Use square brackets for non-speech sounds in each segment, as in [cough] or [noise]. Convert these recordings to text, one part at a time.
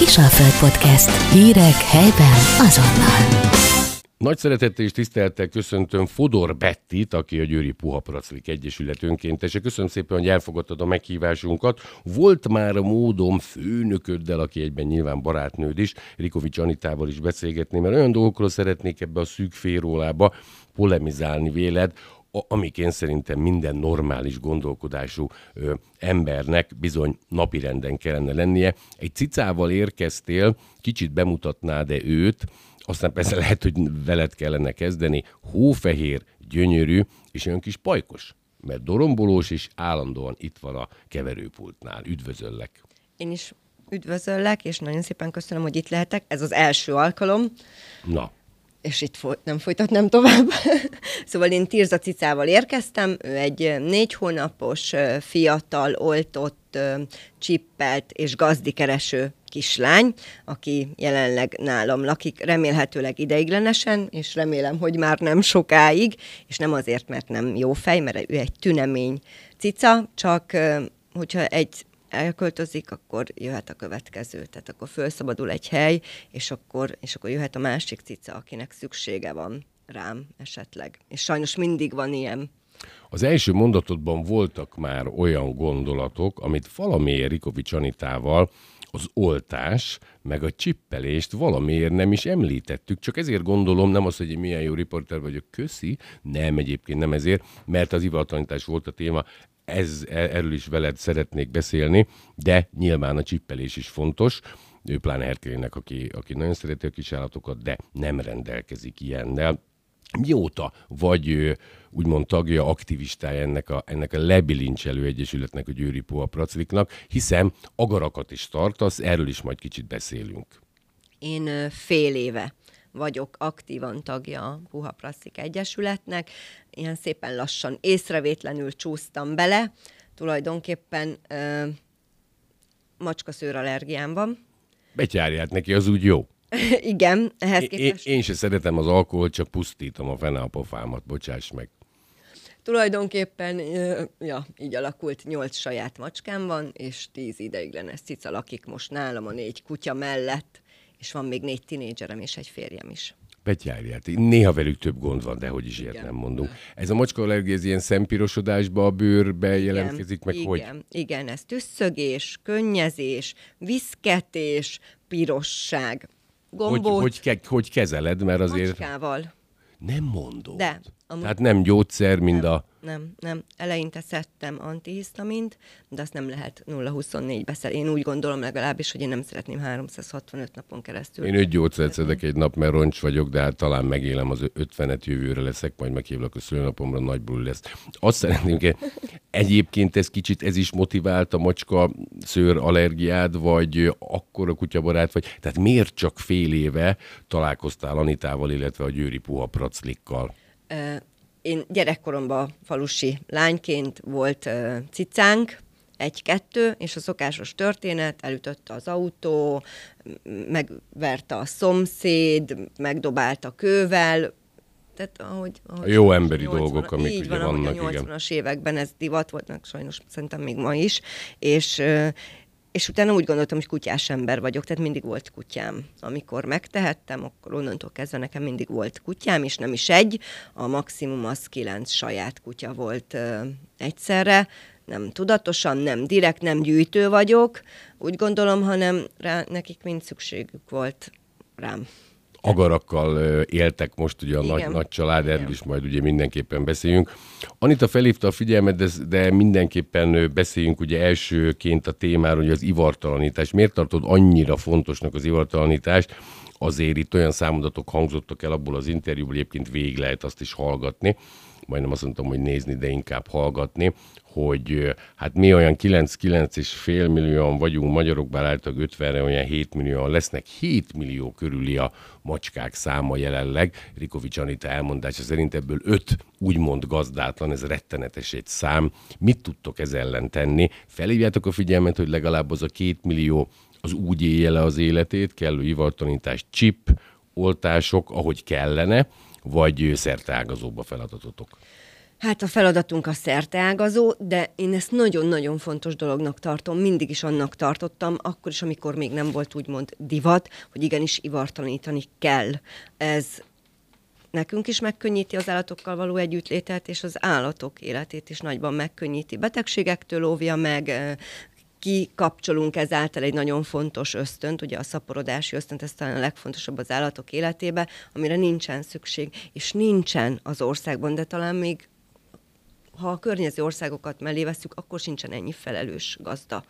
Kisalföld Podcast. Hírek helyben azonnal. Nagy szeretettel és tisztelettel köszöntöm Fodor Bettit, aki a Győri Puha Praclik Egyesület önkéntese. Köszönöm szépen, hogy elfogadtad a meghívásunkat. Volt már a módom főnököddel, aki egyben nyilván barátnőd is, Rikovics Anitával is beszélgetni, mert olyan dolgokról szeretnék ebbe a szűk férólába polemizálni véled, amik én szerintem minden normális gondolkodású ö, embernek bizony napirenden kellene lennie. Egy cicával érkeztél, kicsit bemutatnád-e őt, aztán persze [laughs] lehet, hogy veled kellene kezdeni, hófehér, gyönyörű, és olyan kis pajkos, mert dorombolós, és állandóan itt van a keverőpultnál. Üdvözöllek! Én is üdvözöllek, és nagyon szépen köszönöm, hogy itt lehetek. Ez az első alkalom. Na, és itt foly- nem folytatnám tovább. [laughs] szóval én Tirza Cicával érkeztem, ő egy négy hónapos, fiatal, oltott, csippelt és gazdikereső kislány, aki jelenleg nálam lakik, remélhetőleg ideiglenesen, és remélem, hogy már nem sokáig, és nem azért, mert nem jó fej, mert ő egy tünemény cica, csak hogyha egy elköltözik, akkor jöhet a következő. Tehát akkor felszabadul egy hely, és akkor, és akkor jöhet a másik cica, akinek szüksége van rám esetleg. És sajnos mindig van ilyen. Az első mondatodban voltak már olyan gondolatok, amit valamiért Rikovics Anitával az oltás, meg a csippelést valamiért nem is említettük, csak ezért gondolom, nem az, hogy milyen jó riporter vagyok, köszi, nem egyébként nem ezért, mert az ivatanítás volt a téma, ez, e, erről is veled szeretnék beszélni, de nyilván a csippelés is fontos. Ő pláne Herkélének, aki, aki nagyon szereti a kisállatokat, de nem rendelkezik ilyennel. Mióta vagy úgymond tagja, aktivistája ennek a, ennek a lebilincselő egyesületnek, a Győri Poa Pracliknak, hiszen agarakat is tartasz, erről is majd kicsit beszélünk. Én fél éve vagyok aktívan tagja a Puha Plastik Egyesületnek. Ilyen szépen lassan, észrevétlenül csúsztam bele. Tulajdonképpen ö, macskaszőr allergiám van. Betyárját neki, az úgy jó. [laughs] Igen, ehhez képest... Én, én se szeretem az alkoholt, csak pusztítom a fene a pofámat, bocsáss meg. Tulajdonképpen, ja, így alakult, nyolc saját macskám van, és tíz ideiglenes cica lakik most nálam a négy kutya mellett és van még négy tinédzserem és egy férjem is. Betyárját. Néha velük több gond van, de hogy is ilyet nem mondunk. Ez a macska ez ilyen szempirosodásba, a bőrbe jelentkezik, meg igen, hogy? Igen, ez tüsszögés, könnyezés, viszketés, pirosság. Gombóc. Hogy, hogy, ke, hogy kezeled, mert azért... Macskával. Nem mondod. De. Amúgy... Tehát nem gyógyszer, mind nem, a... Nem, nem. Eleinte szedtem antihisztamint, de azt nem lehet 0-24 beszel. Én úgy gondolom legalábbis, hogy én nem szeretném 365 napon keresztül. Én öt gyógyszert szedek egy nap, mert roncs vagyok, de hát talán megélem az 50-et jövőre leszek, majd meghívlak a szülőnapomra, nagy buli lesz. Azt szeretném, egyébként ez kicsit, ez is motivált a macska szőr allergiád, vagy akkor a kutyabarát vagy. Tehát miért csak fél éve találkoztál Anitával, illetve a Győri Puha Praclikkal? Én gyerekkoromban falusi lányként volt cicánk, egy-kettő, és a szokásos történet, elütötte az autó, megverte a szomszéd, megdobálta kővel, tehát ahogy, ahogy a jó emberi 80, dolgok, amik így ugye van, vannak, a 80-as években ez divat volt, meg sajnos szerintem még ma is, és, és utána úgy gondoltam, hogy kutyás ember vagyok, tehát mindig volt kutyám. Amikor megtehettem, akkor onnantól kezdve nekem mindig volt kutyám, és nem is egy, a maximum az kilenc saját kutya volt ö, egyszerre, nem tudatosan, nem direkt, nem gyűjtő vagyok, úgy gondolom, hanem rá, nekik mind szükségük volt rám agarakkal éltek most ugye a nagy, nagy család, erről is majd ugye mindenképpen beszéljünk. Anita felhívta a figyelmet, de, de mindenképpen beszéljünk ugye elsőként a témáról, hogy az ivartalanítás. Miért tartod annyira fontosnak az ivartalanítást? Azért itt olyan számadatok hangzottak el abból az interjúból, egyébként végig lehet azt is hallgatni, majdnem azt mondtam, hogy nézni, de inkább hallgatni, hogy hát mi olyan 9-9 és fél millióan vagyunk magyarok, bár általában 50-re olyan 7 millióan lesznek, 7 millió körüli a macskák száma jelenleg. Rikovics Anita elmondása szerint ebből 5 úgymond gazdátlan, ez rettenetes egy szám. Mit tudtok ez ellen tenni? Felhívjátok a figyelmet, hogy legalább az a 2 millió az úgy élje le az életét, kellő ivartanítás, chip, oltások, ahogy kellene, vagy szerteágazóbb a feladatotok? Hát a feladatunk a szerteágazó, de én ezt nagyon-nagyon fontos dolognak tartom, mindig is annak tartottam, akkor is, amikor még nem volt úgymond divat, hogy igenis ivartalanítani kell. Ez nekünk is megkönnyíti az állatokkal való együttlétet, és az állatok életét is nagyban megkönnyíti. Betegségektől óvja meg, kikapcsolunk ezáltal egy nagyon fontos ösztönt, ugye a szaporodási ösztönt, ez talán a legfontosabb az állatok életébe, amire nincsen szükség, és nincsen az országban, de talán még ha a környező országokat mellé veszük, akkor sincsen ennyi felelős gazda,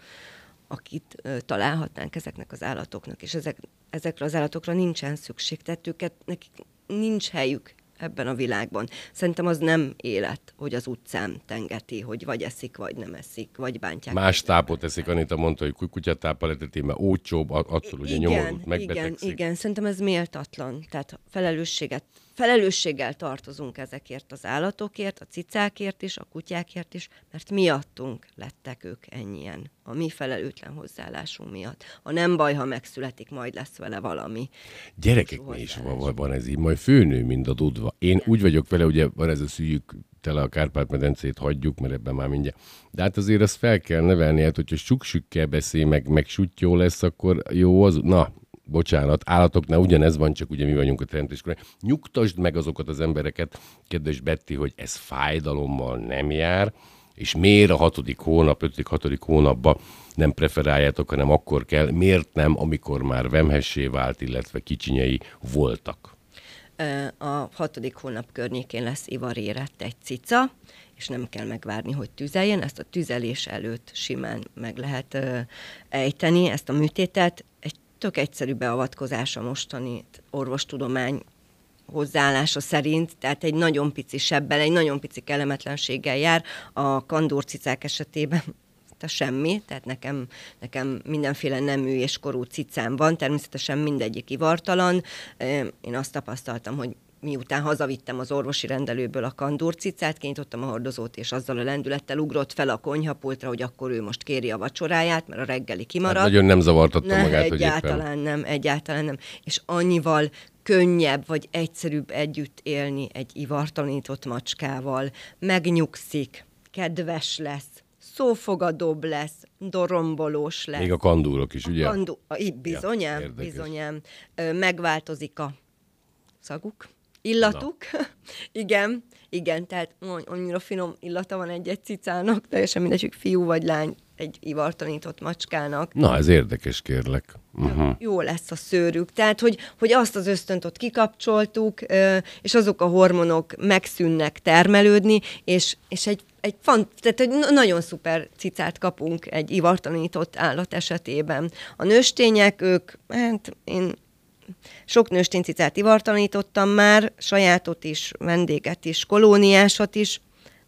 akit ö, találhatnánk ezeknek az állatoknak, és ezek, ezekre az állatokra nincsen szükség, tehát őket, nekik nincs helyük ebben a világban. Szerintem az nem élet, hogy az utcán tengeti, hogy vagy eszik, vagy nem eszik, vagy bántják. Más tápot eszik, Anita mondta, hogy kutyatáppal eteti, mert ócsóbb, attól ugye nyomorult, megbetegszik. Igen, igen, szerintem ez méltatlan. Tehát felelősséget felelősséggel tartozunk ezekért az állatokért, a cicákért is, a kutyákért is, mert miattunk lettek ők ennyien. A mi felelőtlen hozzáállásunk miatt. A nem baj, ha megszületik, majd lesz vele valami. Gyerekek mi is van, van ez így, majd főnő, mind a dudva. Én úgy vagyok vele, ugye van ez a szűjük tele a Kárpát-medencét hagyjuk, mert ebben már mindjárt. De hát azért azt fel kell nevelni, hát hogyha suksükkel beszél, meg, meg sutyó lesz, akkor jó az, na, bocsánat, állatoknál ugyanez van, csak ugye mi vagyunk a teremtéskor. Nyugtasd meg azokat az embereket, kedves Betty, hogy ez fájdalommal nem jár, és miért a hatodik hónap, ötödik, hatodik hónapban nem preferáljátok, hanem akkor kell, miért nem, amikor már vemhessé vált, illetve kicsinyei voltak? A hatodik hónap környékén lesz ivarérett egy cica, és nem kell megvárni, hogy tüzeljen. Ezt a tüzelés előtt simán meg lehet ejteni, ezt a műtétet. Egy tök egyszerű beavatkozás a mostani orvostudomány hozzáállása szerint, tehát egy nagyon pici sebbel, egy nagyon pici kellemetlenséggel jár. A kandúrcicák esetében a semmi, tehát nekem, nekem mindenféle nemű és korú cicám van, természetesen mindegyik ivartalan. Én azt tapasztaltam, hogy miután hazavittem az orvosi rendelőből a kandúrcicát, kinyitottam a hordozót, és azzal a lendülettel ugrott fel a konyhapultra, hogy akkor ő most kéri a vacsoráját, mert a reggeli kimarad. Hát nagyon nem zavartatta ne, magát, egyáltalán hogy éppen... nem, egyáltalán nem. És annyival könnyebb vagy egyszerűbb együtt élni egy ivartalanított macskával. Megnyugszik, kedves lesz, szófogadóbb lesz, dorombolós lesz. Még a kandúrok is, ugye? A kandú... Bizonyám, ja, bizonyám. Megváltozik a szaguk, Illatuk, [laughs] igen, igen, tehát annyira finom illata van egy-egy cicának, teljesen mindegy, hogy fiú vagy lány, egy ivartanított macskának. Na, ez érdekes, kérlek. Uh-huh. Jó lesz a szőrük. Tehát, hogy, hogy azt az ösztönt ott kikapcsoltuk, és azok a hormonok megszűnnek termelődni, és, és egy, egy fant, tehát egy nagyon szuper cicát kapunk egy ivartanított állat esetében. A nőstények, ők, hát én sok nősténycicát ivartalanítottam már, sajátot is, vendéget is, kolóniásat is,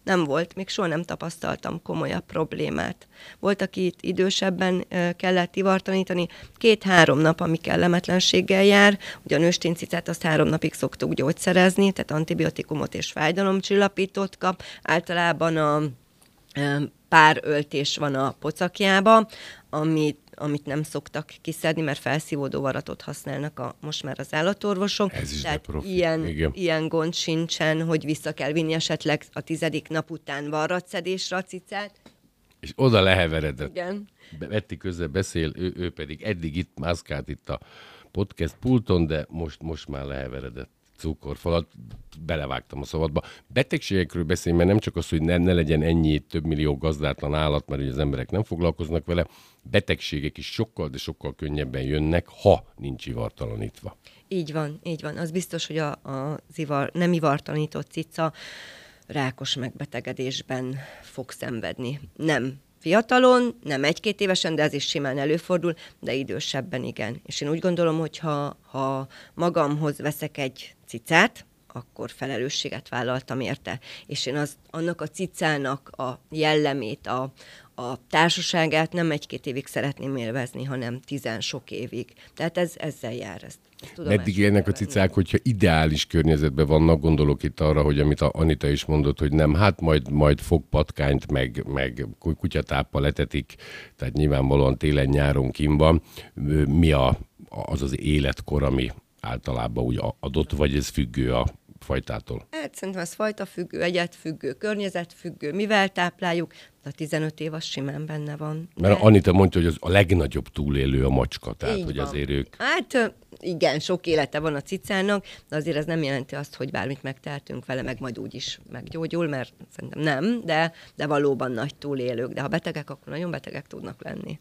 nem volt, még soha nem tapasztaltam komolyabb problémát. Volt, aki itt idősebben kellett ivartanítani, két-három nap, ami kellemetlenséggel jár, ugye a nősténycicát azt három napig szoktuk gyógyszerezni, tehát antibiotikumot és fájdalomcsillapítót kap, általában a pár öltés van a pocakjába, amit amit nem szoktak kiszedni, mert felszívódó varatot használnak a, most már az állatorvosok. Ez is Tehát profi. Ilyen, ilyen gond sincsen, hogy vissza kell vinni esetleg a tizedik nap után varratszedésre a cicát. És oda leheveredett. Igen. Betty közben beszél, ő, ő pedig eddig itt mászkált itt a podcast pulton, de most, most már leheveredett cukorfalat, belevágtam a szabadba. Betegségekről beszélni, mert nem csak az, hogy ne, ne legyen ennyi több millió gazdátlan állat, mert ugye az emberek nem foglalkoznak vele, betegségek is sokkal, de sokkal könnyebben jönnek, ha nincs ivartalanítva. Így van, így van. Az biztos, hogy a, a ivar, nem ivartalanított cica rákos megbetegedésben fog szenvedni. Nem fiatalon, nem egy-két évesen, de ez is simán előfordul, de idősebben igen. És én úgy gondolom, hogy ha, ha magamhoz veszek egy cicát, akkor felelősséget vállaltam érte. És én az, annak a cicának a jellemét, a, a társaságát nem egy-két évig szeretném élvezni, hanem tizen sok évig. Tehát ez ezzel jár. Ezt, Meddig élnek a cicák, hogyha ideális környezetben vannak, gondolok itt arra, hogy amit a Anita is mondott, hogy nem, hát majd, majd fog patkányt, meg, meg kutyatáppal letetik, tehát nyilvánvalóan télen-nyáron kim van. Mi a, az az életkor, ami általában úgy adott, vagy ez függő a fajtától? Hát szerintem ez fajta függő, egyet függő, környezet függő, mivel tápláljuk, a 15 év az simán benne van. De... Mert Anita mondja, hogy az a legnagyobb túlélő a macska, tehát Így hogy van. azért ők... Hát igen, sok élete van a cicának, de azért ez nem jelenti azt, hogy bármit megtehetünk vele, meg majd úgy is meggyógyul, mert szerintem nem, de, de valóban nagy túlélők. De ha betegek, akkor nagyon betegek tudnak lenni.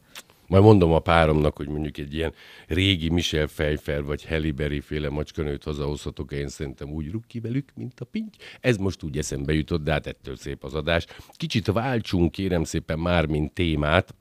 Majd mondom a páromnak, hogy mondjuk egy ilyen régi Michel Fejfer vagy Heliberi féle macskanőt hazahozhatok, én szerintem úgy rúg ki velük, mint a pinty. Ez most úgy eszembe jutott, de hát ettől szép az adás. Kicsit váltsunk kérem szépen már, mint témát.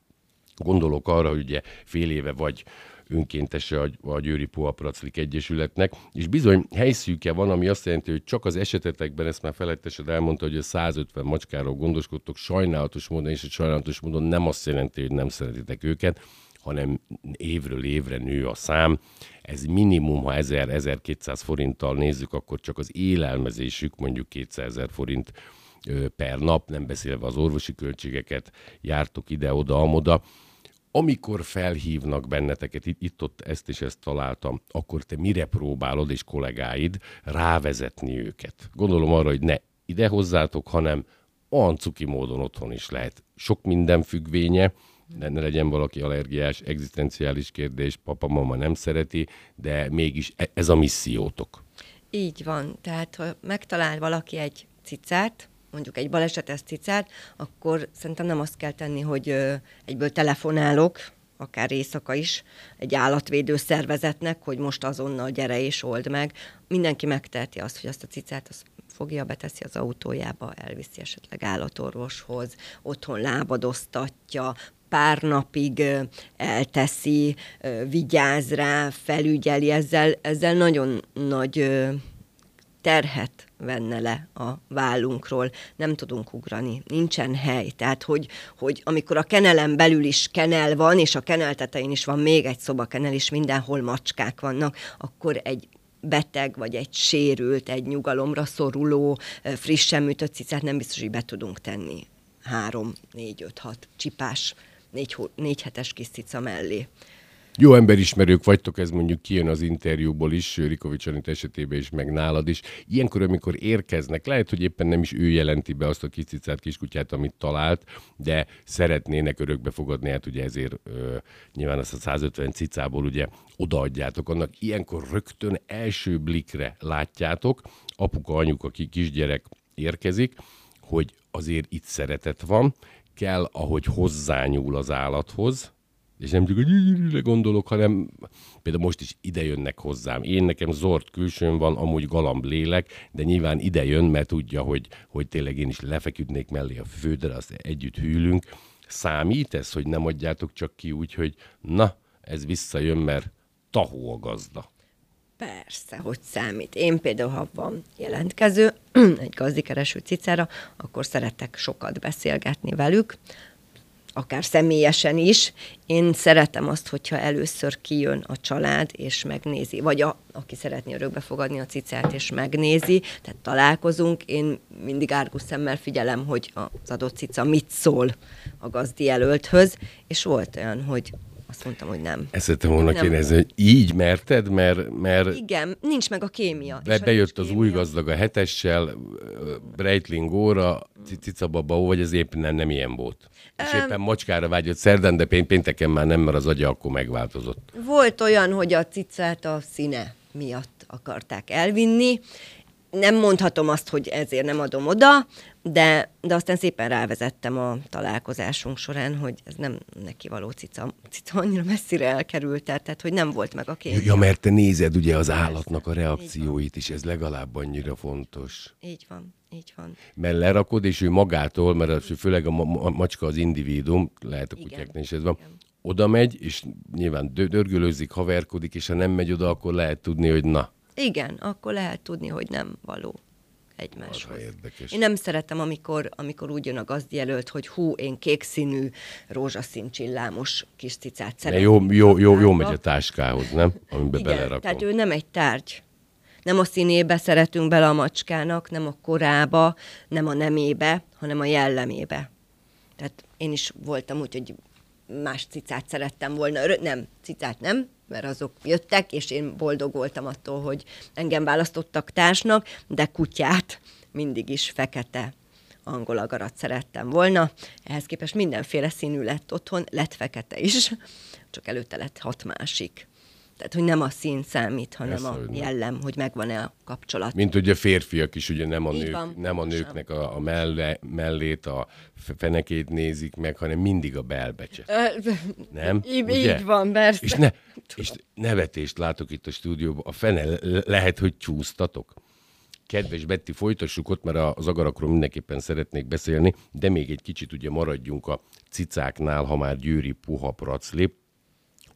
Gondolok arra, hogy ugye fél éve vagy önkéntese a, a Győri Poapraclik Egyesületnek, és bizony helyszűke van, ami azt jelenti, hogy csak az esetetekben, ezt már felettesed elmondta, hogy a 150 macskáról gondoskodtok, sajnálatos módon, és egy sajnálatos módon nem azt jelenti, hogy nem szeretitek őket, hanem évről évre nő a szám. Ez minimum, ha 1000-1200 forinttal nézzük, akkor csak az élelmezésük mondjuk 200 ezer forint per nap, nem beszélve az orvosi költségeket, jártok ide-oda, amoda amikor felhívnak benneteket, itt, itt ott ezt és ezt találtam, akkor te mire próbálod és kollégáid rávezetni őket? Gondolom arra, hogy ne ide hozzátok, hanem olyan cuki módon otthon is lehet. Sok minden függvénye, de ne legyen valaki allergiás, egzisztenciális kérdés, papa, mama nem szereti, de mégis e, ez a missziótok. Így van. Tehát, ha megtalál valaki egy cicát, mondjuk egy balesetes cicát, akkor szerintem nem azt kell tenni, hogy egyből telefonálok, akár éjszaka is, egy állatvédő szervezetnek, hogy most azonnal gyere és old meg. Mindenki megteheti azt, hogy azt a cicát azt fogja, beteszi az autójába, elviszi esetleg állatorvoshoz, otthon lábadoztatja, pár napig elteszi, vigyáz rá, felügyeli, ezzel, ezzel nagyon nagy terhet venne le a vállunkról, nem tudunk ugrani, nincsen hely. Tehát, hogy, hogy amikor a kenelen belül is kenel van, és a kenel tetején is van még egy szobakenel, és mindenhol macskák vannak, akkor egy beteg, vagy egy sérült, egy nyugalomra szoruló, frissen műtött cicát nem biztos, hogy be tudunk tenni három, négy, öt, hat csipás, négy, négy hetes kis cica mellé. Jó emberismerők vagytok, ez mondjuk kijön az interjúból is, Rikovics Anit esetében is, meg nálad is. Ilyenkor, amikor érkeznek, lehet, hogy éppen nem is ő jelenti be azt a kis cicát, kiskutyát, amit talált, de szeretnének örökbe fogadni, hát ugye ezért ö, nyilván azt a 150 cicából ugye odaadjátok annak. Ilyenkor rögtön első blikre látjátok, apuka, anyuka, kisgyerek érkezik, hogy azért itt szeretet van, kell, ahogy hozzányúl az állathoz, és nem csak, hogy gondolok, hanem például most is ide jönnek hozzám. Én nekem zord külsőn van, amúgy galamb lélek, de nyilván ide jön, mert tudja, hogy, hogy tényleg én is lefeküdnék mellé a fődre, azt együtt hűlünk. Számít ez, hogy nem adjátok csak ki úgy, hogy na, ez visszajön, mert tahó a gazda. Persze, hogy számít. Én például, ha van jelentkező [clears throat] egy gazdikereső cicára, akkor szeretek sokat beszélgetni velük, akár személyesen is. Én szeretem azt, hogyha először kijön a család, és megnézi, vagy a, aki szeretné örökbe fogadni a cicát, és megnézi, tehát találkozunk. Én mindig árgus szemmel figyelem, hogy az adott cica mit szól a gazdi jelölthöz, és volt olyan, hogy azt mondtam, hogy nem. Ezt szerettem volna kérdezni, hogy így merted, mert... mert Igen, nincs meg a kémia. Be, bejött az kémia. új gazdag a hetessel, Breitling óra, Cicababa, vagy ez éppen nem, nem ilyen volt? És éppen macskára vágyott szerdán, de pénteken már nem, mert az agya akkor megváltozott. Volt olyan, hogy a cicát a színe miatt akarták elvinni, nem mondhatom azt, hogy ezért nem adom oda, de, de aztán szépen rávezettem a találkozásunk során, hogy ez nem neki való cica, cica annyira messzire elkerült, tehát hogy nem volt meg a kép. Ja, mert te nézed ugye az állatnak a reakcióit is, ez legalább annyira fontos. Így van, így van. Mert lerakod, és ő magától, mert főleg a, ma- a macska az individuum, lehet a kutyáknál is ez van, Igen. oda megy, és nyilván dörgölőzik, haverkodik, és ha nem megy oda, akkor lehet tudni, hogy na, igen, akkor lehet tudni, hogy nem való egymáshoz. Én nem szeretem, amikor, amikor úgy jön a gazdjelölt, hogy hú, én kék színű, rózsaszín csillámos kis cicát szeretem. Jó, jó, jó, jó megy a táskához, nem? Amiben Igen, belerakom. tehát ő nem egy tárgy. Nem a színébe szeretünk bele a macskának, nem a korába, nem a nemébe, hanem a jellemébe. Tehát én is voltam úgy, hogy más cicát szerettem volna, nem, cicát nem, mert azok jöttek, és én boldog voltam attól, hogy engem választottak társnak, de kutyát mindig is fekete angol agarat szerettem volna. Ehhez képest mindenféle színű lett otthon, lett fekete is, csak előtte lett hat másik. Tehát, hogy nem a szín számít, hanem Ezt, a hogy jellem, hogy megvan-e a kapcsolat. Mint ugye férfiak is, ugye nem a, nők, van, nem a nőknek a, a melle, mellét, a fenekét nézik meg, hanem mindig a belbecset. nem? Így, ugye? így van, persze. És, ne, és nevetést látok itt a stúdióban. A fene lehet, hogy csúsztatok. Kedves Betty, folytassuk ott, mert az agarakról mindenképpen szeretnék beszélni, de még egy kicsit ugye maradjunk a cicáknál, ha már Győri puha pracli.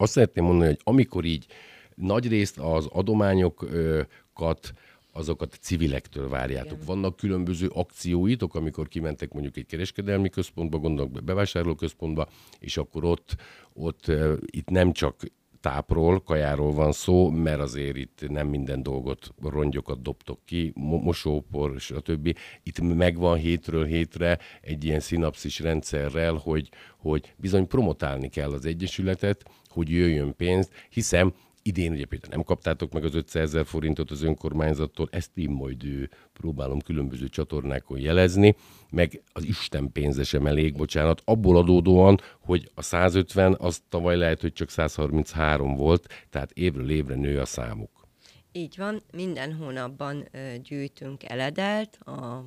Azt szeretném mondani, hogy amikor így nagyrészt az adományokat azokat civilektől várjátok. Igen. Vannak különböző akcióitok, amikor kimentek mondjuk egy kereskedelmi központba, gondolok bevásárlóközpontba, és akkor ott, ott itt nem csak tápról, kajáról van szó, mert azért itt nem minden dolgot, rongyokat dobtok ki, mosópor, és a többi. Itt megvan hétről hétre egy ilyen szinapszis rendszerrel, hogy, hogy bizony promotálni kell az Egyesületet, hogy jöjjön pénzt, hiszen Idén ugye például nem kaptátok meg az 500 ezer forintot az önkormányzattól, ezt én majd ő, próbálom különböző csatornákon jelezni, meg az Isten pénze sem elég, bocsánat, abból adódóan, hogy a 150 az tavaly lehet, hogy csak 133 volt, tehát évről évre nő a számuk. Így van, minden hónapban gyűjtünk eledelt, a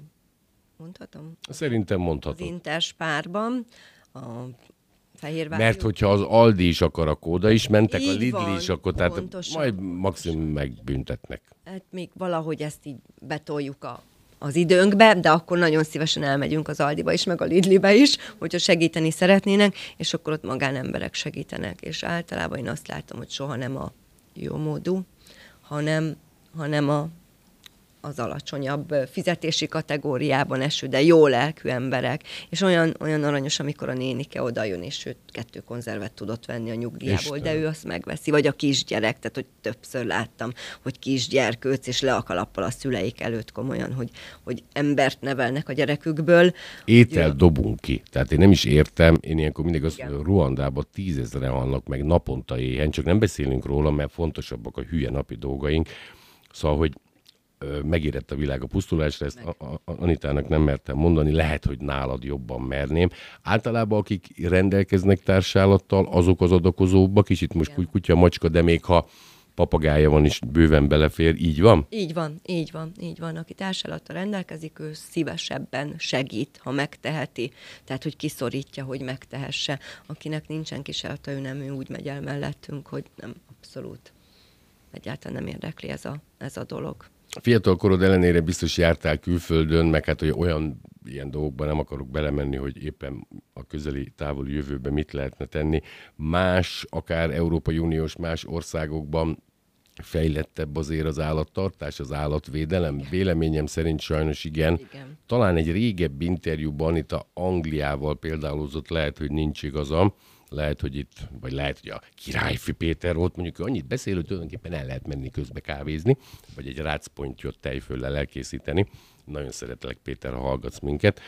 mondhatom? Szerintem mondhatom. Az Interspárban, a Fehérvár. Mert hogyha az Aldi is akar, akkor oda is mentek, így a Lidl van, is, akkor tehát pontosan, majd maximum megbüntetnek. Hát még valahogy ezt így betoljuk a, az időnkbe, de akkor nagyon szívesen elmegyünk az Aldiba is, meg a Lidlibe is, hogyha segíteni szeretnének, és akkor ott magánemberek segítenek. És általában én azt látom, hogy soha nem a jó módú, hanem, hanem a az alacsonyabb fizetési kategóriában eső, de jó lelkű emberek, és olyan, olyan aranyos, amikor a nénike oda jön, és ő kettő konzervet tudott venni a nyugdíjából, de ő azt megveszi, vagy a kisgyerek, tehát hogy többször láttam, hogy kisgyerkőc, és le a kalappal a szüleik előtt komolyan, hogy, hogy embert nevelnek a gyerekükből. Étel hogy, dobunk ki, tehát én nem is értem, én ilyenkor mindig azt mondom, hogy Ruandában tízezeren halnak meg naponta éhen, csak nem beszélünk róla, mert fontosabbak a hülye napi dolgaink, Szóval, hogy megérett a világ a pusztulásra, ezt a, a, Anitának nem mertem mondani, lehet, hogy nálad jobban merném. Általában akik rendelkeznek társállattal, azok az adakozóbbak, kicsit most Igen. kutya, macska, de még ha papagája van is bőven belefér, így van? Így van, így van, így van. Aki társállattal rendelkezik, ő szívesebben segít, ha megteheti. Tehát, hogy kiszorítja, hogy megtehesse. Akinek nincsen kísérlete, ő nem, ő úgy megy el mellettünk, hogy nem, abszolút. Egyáltalán nem érdekli ez a, ez a dolog fiatal korod ellenére biztos jártál külföldön, meg hát hogy olyan ilyen dolgokban nem akarok belemenni, hogy éppen a közeli távoli jövőben mit lehetne tenni. Más, akár Európai Uniós más országokban fejlettebb azért az állattartás, az állatvédelem? Véleményem szerint sajnos igen. igen. Talán egy régebbi interjúban itt a Angliával például lehet, hogy nincs igazam, lehet, hogy itt, vagy lehet, hogy a királyfi Péter volt, mondjuk annyit beszél, hogy tulajdonképpen el lehet menni közbe kávézni, vagy egy rácpontyot tejföllel elkészíteni. Nagyon szeretlek, Péter, ha hallgatsz minket.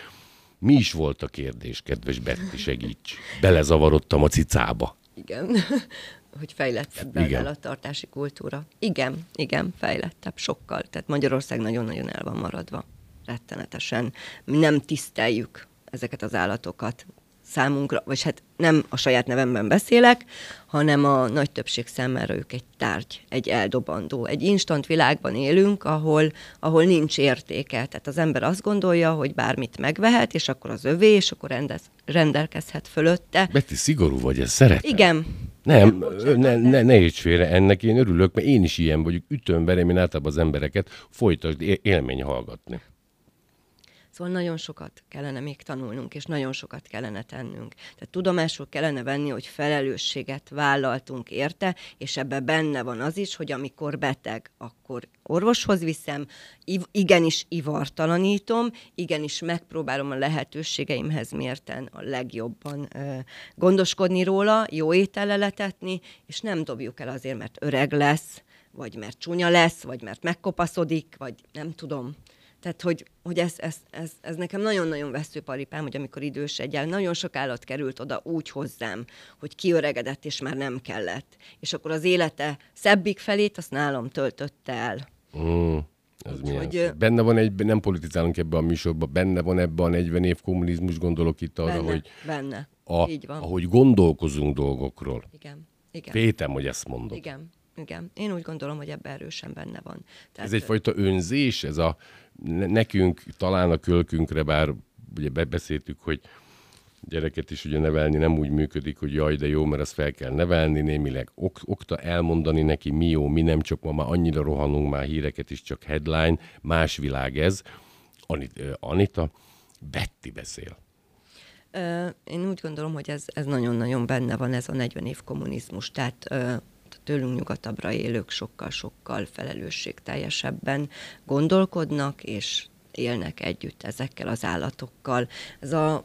Mi is volt a kérdés, kedves Betty, segíts. Belezavarodtam a cicába. Igen, [laughs] hogy fejlettebb a tartási kultúra. Igen, igen, fejlettebb, sokkal. Tehát Magyarország nagyon-nagyon el van maradva. Rettenetesen. Nem tiszteljük ezeket az állatokat számunkra, vagy hát nem a saját nevemben beszélek, hanem a nagy többség számára ők egy tárgy, egy eldobandó. Egy instant világban élünk, ahol, ahol nincs értéke. Tehát az ember azt gondolja, hogy bármit megvehet, és akkor az övé, és akkor rendez, rendelkezhet fölötte. Betty, szigorú vagy, ez szeretem. Igen. Nem, ne, ne, ne érts félre ennek, én örülök, mert én is ilyen vagyok, ütöm, verem én általában az embereket, folytasd élmény hallgatni. Szóval nagyon sokat kellene még tanulnunk, és nagyon sokat kellene tennünk. Tehát tudomásul kellene venni, hogy felelősséget vállaltunk érte, és ebbe benne van az is, hogy amikor beteg, akkor orvoshoz viszem, igenis ivartalanítom, igenis megpróbálom a lehetőségeimhez mérten a legjobban gondoskodni róla, jó étellel letetni, és nem dobjuk el azért, mert öreg lesz, vagy mert csúnya lesz, vagy mert megkopaszodik, vagy nem tudom Tehát, hogy, hogy ez, ez, ez, ez nekem nagyon-nagyon veszőparipám, hogy amikor idős egyel, nagyon sok állat került oda úgy hozzám, hogy kiöregedett, és már nem kellett. És akkor az élete szebbik felét, azt nálam töltötte el. Mm. Ez milyen hogy, benne van egy, nem politizálunk ebbe a műsorba, benne van ebbe a 40 év kommunizmus, gondolok itt arra, benne, hogy benne. A, Így van. ahogy gondolkozunk dolgokról. Igen. Igen. Féltem, hogy ezt mondod. Igen. Igen. Én úgy gondolom, hogy ebben erősen benne van. Tehát, ez egyfajta önzés, ez a nekünk talán a kölkünkre, bár ugye beszéltük, hogy gyereket is ugye nevelni nem úgy működik, hogy jaj, de jó, mert ezt fel kell nevelni, némileg ok- okta elmondani neki, mi jó, mi nem, csak ma már annyira rohanunk már híreket is, csak headline, más világ ez. Anita, Anita Betty beszél. Én úgy gondolom, hogy ez, ez nagyon-nagyon benne van, ez a 40 év kommunizmus. Tehát tőlünk nyugatabbra élők sokkal-sokkal felelősségteljesebben gondolkodnak, és élnek együtt ezekkel az állatokkal. Ez a,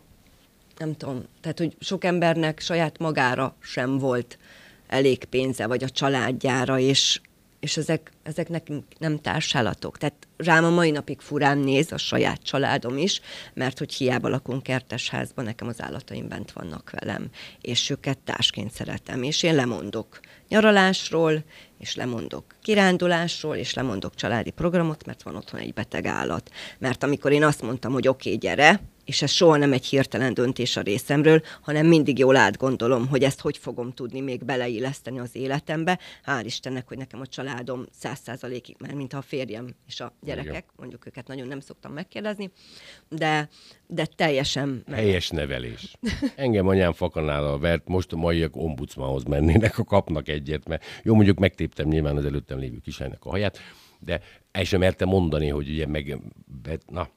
nem tudom, tehát, hogy sok embernek saját magára sem volt elég pénze, vagy a családjára, és, és ezek, ezek nekünk nem társállatok. Tehát rám a mai napig furán néz a saját családom is, mert hogy hiába lakunk kertesházban, nekem az állataim bent vannak velem, és őket társként szeretem, és én lemondok nyaralásról, és lemondok kirándulásról, és lemondok családi programot, mert van otthon egy beteg állat. Mert amikor én azt mondtam, hogy oké, okay, gyere, és ez soha nem egy hirtelen döntés a részemről, hanem mindig jól átgondolom, hogy ezt hogy fogom tudni még beleilleszteni az életembe. Hál' Istennek, hogy nekem a családom száz százalékig, mert mint a férjem és a gyerekek, Igen. mondjuk őket nagyon nem szoktam megkérdezni, de, de teljesen... Meg... Helyes nevelés. Engem anyám fakanállal vert, most a maiak ombudsmanhoz mennének, ha kapnak egyet, mert jó, mondjuk megtéptem nyilván az előttem lévő kisánynak a haját, de el sem merte mondani, hogy ugye meg, na,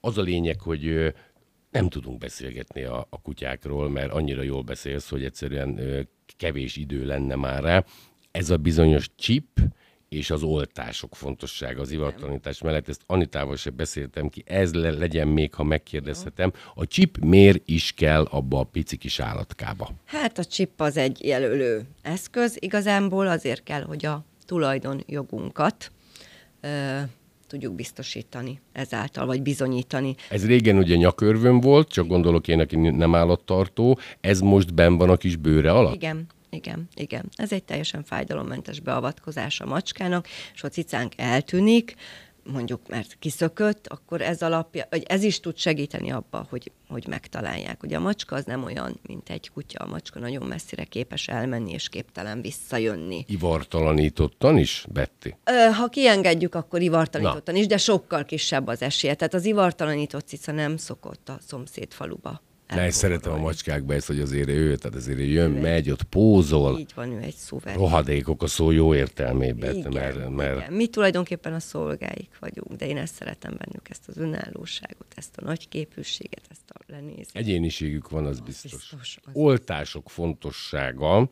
az a lényeg, hogy nem tudunk beszélgetni a, a kutyákról, mert annyira jól beszélsz, hogy egyszerűen kevés idő lenne már rá. Ez a bizonyos chip és az oltások fontossága az ivartalanítás mellett, ezt Anitával sem beszéltem ki, ez le, legyen még, ha megkérdezhetem. A chip miért is kell abba a pici kis állatkába? Hát a chip az egy jelölő eszköz, igazából azért kell, hogy a tulajdonjogunkat ö, tudjuk biztosítani ezáltal, vagy bizonyítani. Ez régen ugye nyakörvön volt, csak gondolok én, aki nem állattartó, ez most ben van a kis bőre alatt? Igen, igen, igen. Ez egy teljesen fájdalommentes beavatkozás a macskának, és a cicánk eltűnik, mondjuk mert kiszökött, akkor ez alapja, vagy ez is tud segíteni abba, hogy, hogy megtalálják. Ugye a macska az nem olyan, mint egy kutya, a macska nagyon messzire képes elmenni, és képtelen visszajönni. Ivartalanítottan is, Betty? Ha kiengedjük, akkor ivartalanítottan Na. is, de sokkal kisebb az esélye. Tehát az ivartalanított cica nem szokott a szomszéd faluba Ne, szeretem a macskákba ezt, hogy azért ő, tehát azért jön, ő megy, ott pózol. Így van, ő egy szuverén. Rohadékok a szó jó értelmében. Igen, mert, mert... Igen. Mi tulajdonképpen a szolgáik vagyunk, de én ezt szeretem bennük, ezt az önállóságot, ezt a nagy képűséget, ezt a lenézést. Egyéniségük van, az, az biztos. biztos az Oltások fontossága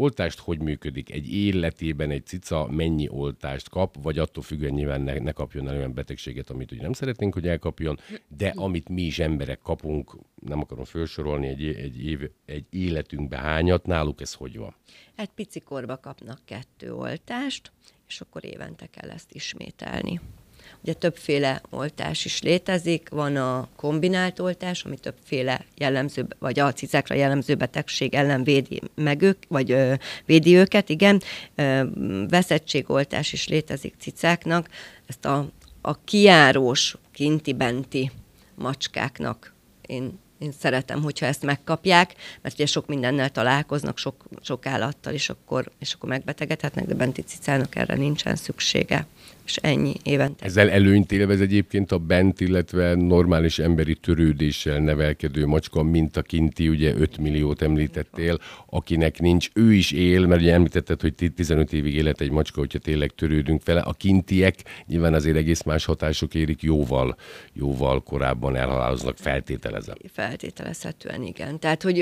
oltást hogy működik? Egy életében egy cica mennyi oltást kap, vagy attól függően nyilván ne, ne kapjon el olyan betegséget, amit ugye nem szeretnénk, hogy elkapjon, de amit mi is emberek kapunk, nem akarom felsorolni egy, egy, év, egy életünkbe hányat, náluk ez hogy van? Egy pici korba kapnak kettő oltást, és akkor évente kell ezt ismételni. Ugye többféle oltás is létezik, van a kombinált oltás, ami többféle jellemző, vagy a cicákra jellemző betegség ellen védi meg ők, vagy ö, védi őket, igen. Ö, veszettségoltás is létezik cicáknak, ezt a, a kiárós, kinti-benti macskáknak én én szeretem, hogyha ezt megkapják, mert ugye sok mindennel találkoznak, sok, sok állattal, és akkor, és akkor megbetegedhetnek, de benti cicának erre nincsen szüksége és ennyi évente. Ezzel előnyt élvez egyébként a bent, illetve normális emberi törődéssel nevelkedő macska, mint a kinti, ugye 5 milliót említettél, akinek nincs, ő is él, mert ugye említetted, hogy 15 évig élet egy macska, hogyha tényleg törődünk vele. A kintiek nyilván azért egész más hatások érik, jóval, jóval korábban elhaláloznak, feltételezem. Feltételezhetően, igen. Tehát, hogy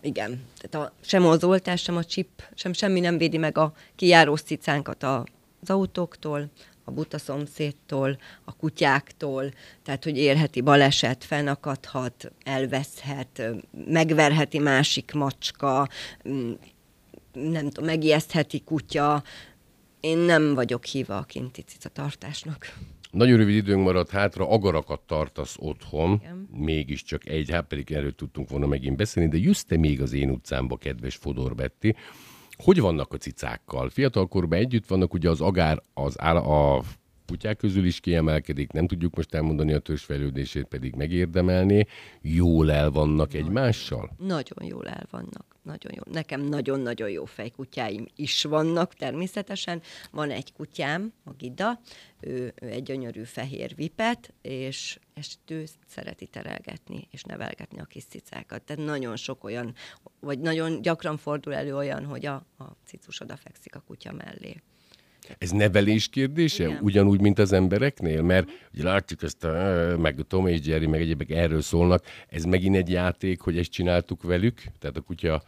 igen, tehát a, sem az oltás, sem a chip, sem semmi nem védi meg a kijáró cicánkat a az autóktól, a buta szomszédtól, a kutyáktól, tehát hogy érheti baleset, fennakadhat, elveszhet, megverheti másik macska, nem tudom, megijesztheti kutya. Én nem vagyok híva a kinti tartásnak. Nagyon rövid időnk maradt hátra, agarakat tartasz otthon, Igen. mégiscsak egy, hát pedig erről tudtunk volna megint beszélni, de just te még az én utcámba, kedves Fodor Betty, hogy vannak a cicákkal? Fiatalkorban együtt vannak, ugye az agár az áll, a kutyák közül is kiemelkedik, nem tudjuk most elmondani a törzsfejlődését, pedig megérdemelné. Jól el vannak nagyon, egymással? Nagyon jól el vannak. Nagyon jó. Nekem nagyon-nagyon jó fejkutyáim is vannak természetesen. Van egy kutyám, a Gida, ő, ő egy gyönyörű fehér vipet, és, és ő szereti terelgetni és nevelgetni a kis cicákat. Tehát nagyon sok olyan, vagy nagyon gyakran fordul elő olyan, hogy a, a cicus odafekszik a kutya mellé. Ez nevelés kérdése? Igen. Ugyanúgy, mint az embereknél? Mert ugye látjuk ezt a, meg a Tom és Jerry, meg egyébek erről szólnak. Ez megint egy játék, hogy ezt csináltuk velük? Tehát a kutya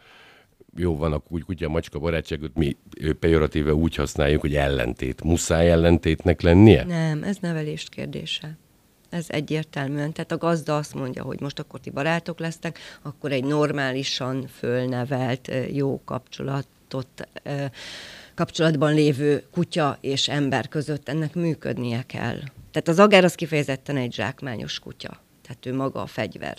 jó, van a kutya macska barátságot, mi pejoratíve úgy használjuk, hogy ellentét. Muszáj ellentétnek lennie? Nem, ez nevelés kérdése. Ez egyértelműen. Tehát a gazda azt mondja, hogy most akkor ti barátok lesztek, akkor egy normálisan fölnevelt, jó kapcsolatot kapcsolatban lévő kutya és ember között ennek működnie kell. Tehát az agár az kifejezetten egy zsákmányos kutya. Tehát ő maga a fegyver.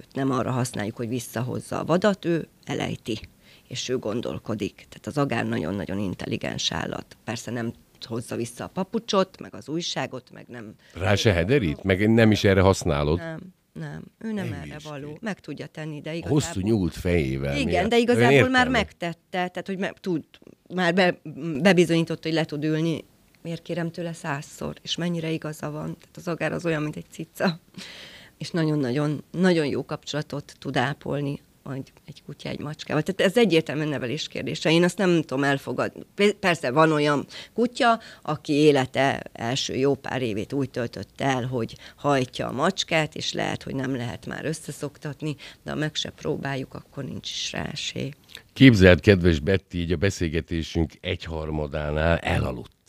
Őt nem arra használjuk, hogy visszahozza a vadat, ő elejti, és ő gondolkodik. Tehát az agár nagyon-nagyon intelligens állat. Persze nem hozza vissza a papucsot, meg az újságot, meg nem... Rá se hederít? Meg nem is erre használod? Nem, nem, ő nem, nem erre való. Meg tudja tenni, de igazából... Hosszú nyúlt fejével. Igen, miatt. de igazából már megtette, tehát hogy me, tud, már be, bebizonyította, hogy le tud ülni. Miért kérem tőle százszor? És mennyire igaza van? Tehát az agár az olyan, mint egy cica. És nagyon-nagyon nagyon jó kapcsolatot tud ápolni egy, egy kutya egy macskával. Tehát ez egyértelműen nevelés kérdése. Én azt nem tudom elfogadni. Persze van olyan kutya, aki élete első jó pár évét úgy töltött el, hogy hajtja a macskát, és lehet, hogy nem lehet már összeszoktatni, de ha meg se próbáljuk, akkor nincs is rá esély. Képzeld, kedves Betty, így a beszélgetésünk egyharmadánál elaludt.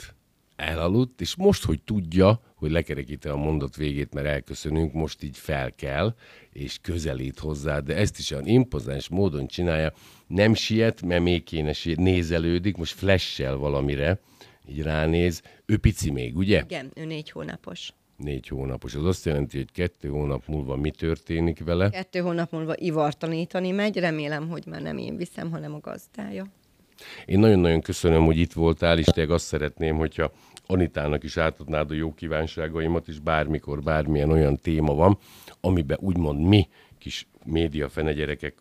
Elaludt, és most, hogy tudja, hogy lekerekíte a mondat végét, mert elköszönünk, most így fel kell, és közelít hozzá, de ezt is olyan impozáns módon csinálja, nem siet, mert még kéne siet, nézelődik, most flessel valamire, így ránéz. Ő pici még, ugye? Igen, ő négy hónapos. Négy hónapos. Az azt jelenti, hogy kettő hónap múlva mi történik vele? Kettő hónap múlva ivartanítani megy, remélem, hogy már nem én viszem, hanem a gazdája. Én nagyon-nagyon köszönöm, hogy itt voltál, és tényleg azt szeretném, hogyha Anitának is átadnád a jó kívánságaimat, és bármikor bármilyen olyan téma van, amiben úgymond mi, kis média fenegyerekek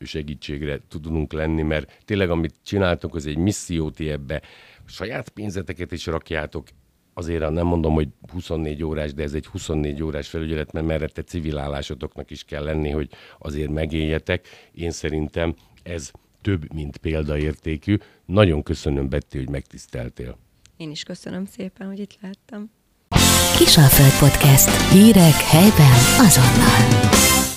segítségre tudunk lenni, mert tényleg amit csináltunk, az egy misszió, ti ebbe saját pénzeteket is rakjátok, azért nem mondom, hogy 24 órás, de ez egy 24 órás felügyelet, mert merre te civil állásotoknak is kell lenni, hogy azért megéljetek. Én szerintem ez több, mint példaértékű. Nagyon köszönöm, Betty, hogy megtiszteltél. Én is köszönöm szépen, hogy itt lehettem. Kisalföld Podcast. Hírek helyben azonnal.